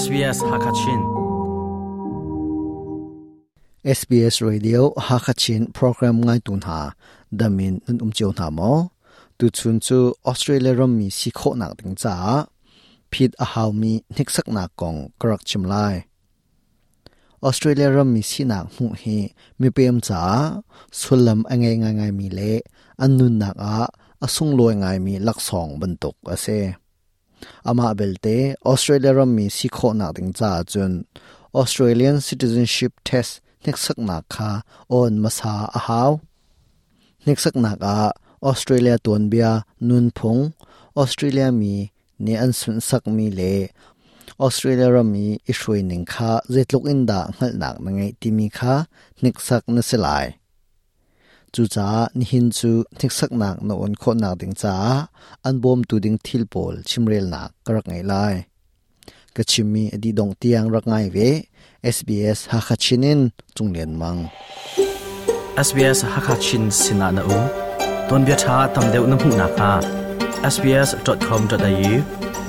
SBS Hakachin SBS Radio Hakachin program ngai tun ha damin nun um chiu na mo tu chun chu Australia ram mi si kho nak ding cha phit a haw mi nik sak na kong krak chim lai Australia ram mi si nak mu hi mi pem cha sulam angai ngai ngai mi le an nun nak a asung loi ngai mi lak song ban tuk ase ama belte australia ram mi si kho na ding cha chun australian citizenship test nek sak na kha on masa a haw nek sak na ka australia ton bia nun phung australia mi ne an sun sak mi le australia ram mi ishroi ning kha zetluk in da ngal nak na ngai ti mi kha nek sak na selai chu cha ni hin chu thik sak nak no on kho nak ding cha an bom tu ding thil pol chimrel na karak ngai lai ka chimmi adi dong tiang rak ngai ve SBS ha kha chinin chung len mang SBS ha kha chin sina na u ton bia tha tam deu na mu na ka sbs.com.au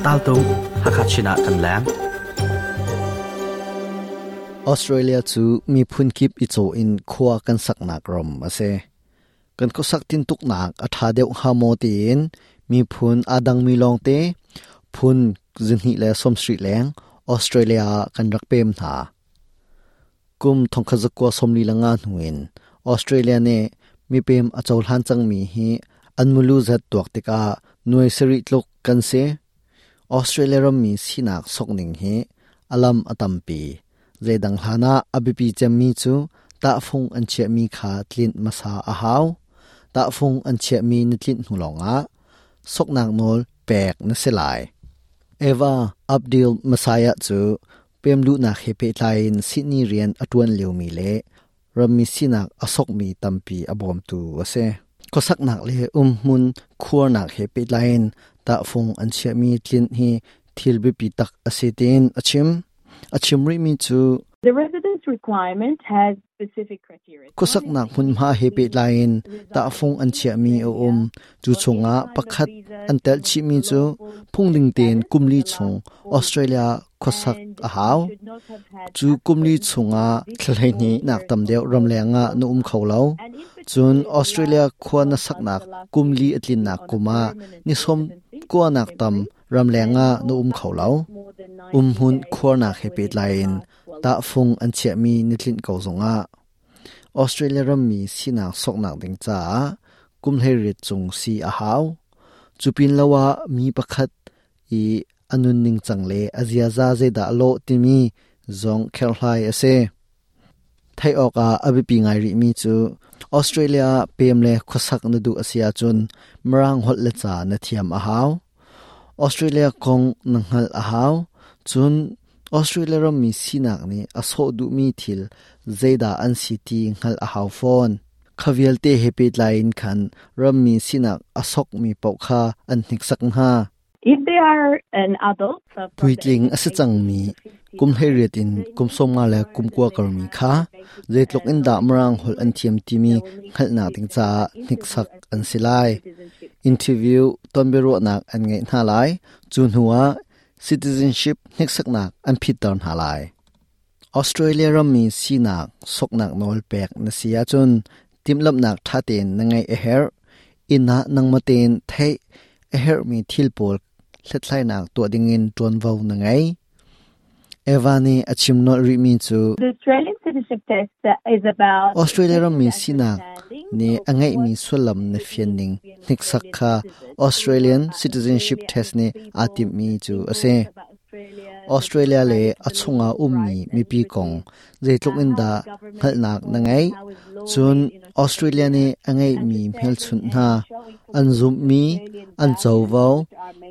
tal tu ha kha china kan lang ออสเตรเลียจูมีพื้นคิปอิโจอินคัวกันสักหนักรมมาเซ kan ko sak tin tuk nak a tha deuh ha mo tin. Mi phun adang mi long te. Phun zinhi le som street leng. Australia kan rak pem tha. Kum thong kha zakwa somli langa nuin. Australia ne mi pem a chol han chang mi hi. Anmulu zat tuak te ka noi seri tlok kan se. Australia ram mi sinak sokning hi. Alam atampi zedang hana abipi chami chu. Ta phung an che mi kha tlin masa a hau. ta phung an che mi ni tlin nu longa sok nang nol pek na selai eva abdil masaya chu pem lu na khe pe tlain sini rian atwan leu mi le rami sinak asok mi tampi abom tu ase ko sak nak le um mun khuar nak he pe lain ta phung an che mi tlin hi thil bi pi tak ase tin achim achim ri mi chu There was a kusak nak hun ma he pe lain ta phung an chia mi o um chu chunga pakhat an tel chi mi chu phung ding ten kumli chung australia khosak a haw chu kumli chunga thlai ni nak tam deu ram lenga nu um kholo chun australia khwa na sak nak kumli atlin nak kuma ni som ko nak tam ram lenga nu um kholo um hun khor nak he pe lain ta phung an chia mi ni tlin ko zonga australia ram mi sina sok nak ding cha kum he rit chung si a haw chupin lawa mi pakhat i anun ning changle azia za ze da lo ti mi zong khel hlai ase thai oka abi pi ngai ri mi chu australia pemle khosak na du asia chun marang hol le cha na thiam a haw australia kong nanghal a haw chun ออสเตรเลียมีสีนักนี้อโศดุมีทิลเจดาอันซิตีงหลอาหาวฟอนขวีลเตเฮปิดไลน์ขันรมีสีนักอโศกมีปอกคาอันหิกสักหา If they are an adult, Puitling asitang mi kum heret in kum somnga la kum kwa kar mi kha zeitlok in da mrang hol an thiam ti mi khal na ting cha nik sak an silai interview tombero nak an ngai na lai chun huwa citizenship hnik sak nak an phit down halai. Australia ram mi si nak sok nak nol pek na sia chun. Timlap nak tha ten na ngai a her ina nang maten thai a her mi thil pol hlethlai nak to dingin ton vau na ngai. Evani achim no ri mi chu. The Australian citizenship test is about australia ram mi ni angai mi sulam na fianing nik sakha australian citizenship test ni atim mi chu ase. Australia le achunga umni mi pi kong. Je tlok in da khalnak na ngai chun australia ni angai mi mhel chun na. An zum mi, an chowo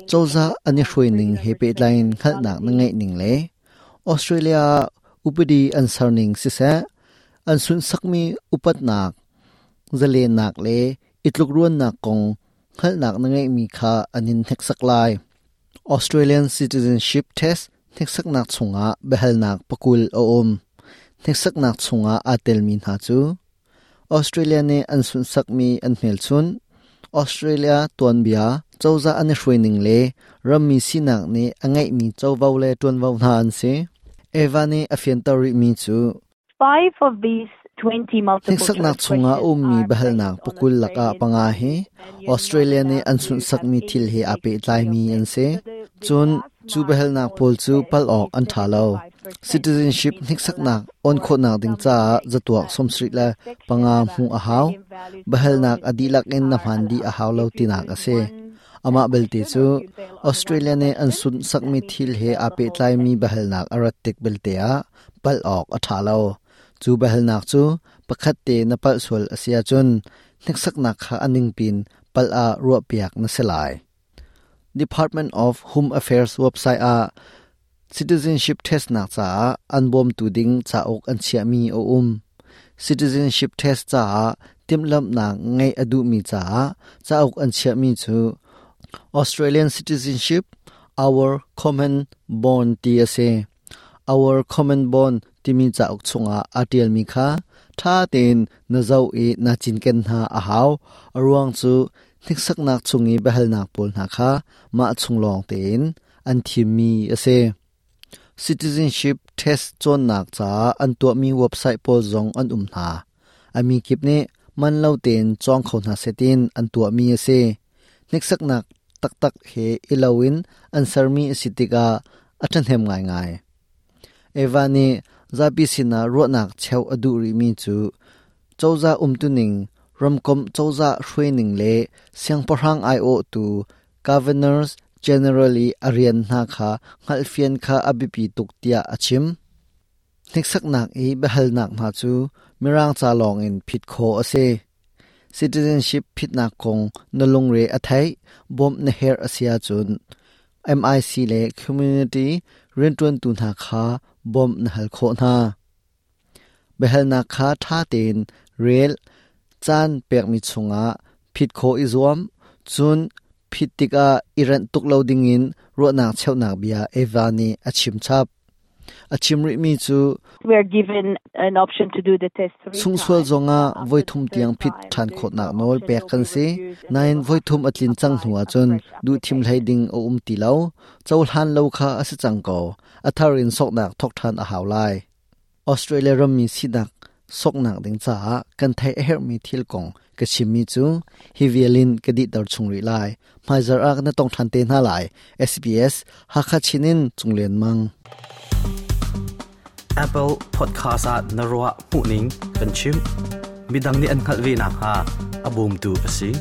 choza ani hroining he pe line khalnak na ngai ning le. Australia upadi an sarning si sa an sun sakmi upat nak zale nak le itluk ruan nak kong khalnak na ngai mi kha anin hek sak lai Australian citizenship test theksak nak chunga behal nak pakul o om theksak nak chunga atel min ha chu. Australia ne an sun sak mi an hmel chun. Australia tuan bia, chawza an hruining le rammi sinak ne angai mi chawvau le tuan vau na an se evani afian tori mi chu. Five of these 20 sak nak choice chunga um mi bahal nak pukul laka panga he Australia ne ansun sak mi thil he ape tlai mi of se. Chun chu bahal nak pol chu pal ok an thalo citizenship which sak nak on four kho nak ding cha zatuak som la panga mu a haw bahal below nak the na are a haw lo tinak ase ama belte chu, Australia ne an sak mi means thil he ape tlai mi bahal nak aratik belte a, pal ok a tha chu bahal nak chu pakhat te na pal sol asia chun nek nak kha aning pin pal a ro piak na selai Department of Home Affairs website a, citizenship test na cha anbom tu ding cha ok an chia mi o um citizenship test cha timlam na ngai adu mi cha cha ok an chia mi chu Australian citizenship, our common bond TSA our common bond timi cha ok chunga atel mi kha tha ten na zau e na chin ken ha a haw arwang chu nik sak nak chungi behal nak pol na kha ma chung long ten an thim mi ase citizenship test chon nak cha an to mi website po zong an um na ami kip ne man lo ten chong kho na setin an to mi ase nik sak nak tak tak he ilawin an sarmi sitika athan hem ngai ngai evani zapi sina ronak cheu aduri mi chu chawza umtuning romkom chawza hruining le siang parhang io tu, governors generally arian na kha ngalfian kha abipi tuktia achim niksak nak e behal nak ma chu, mirang cha long in phit kho ase, citizenship phit na kong nalung re athai, bom na her asia chun MIC le community rentun tu na kha บอมนหัลโคนาเบฮลนาคาท่าเตนเรลจานเปียกมิชงะผิดโคอิซวมจุนผิดติกาอิรันตุกเลาดิงินรัวนาเชวนาเบียเอวานีอชิมชับ ri mi chu We are given an option to do the test three sung sual times. zonga voithum tiang phit than khot no nol will kan se nain voithum atlin chang hnuwa fresh du thim lai ding o um ti lo chol han lo kha ase chang ko. Atharin sok nak thok than a haw lai. Australia ram mi sidak sok nak ding cha kan thai her mi thil kong. Ka chim mi chu. Hi violin ka di dar chung ri lai. Maizer ak na tong than te na lai. Sbs ha kha chinin chunglen mang Apple Podcast at na ruwa puning kan chim midang ni an khalwi na ha abum tu asi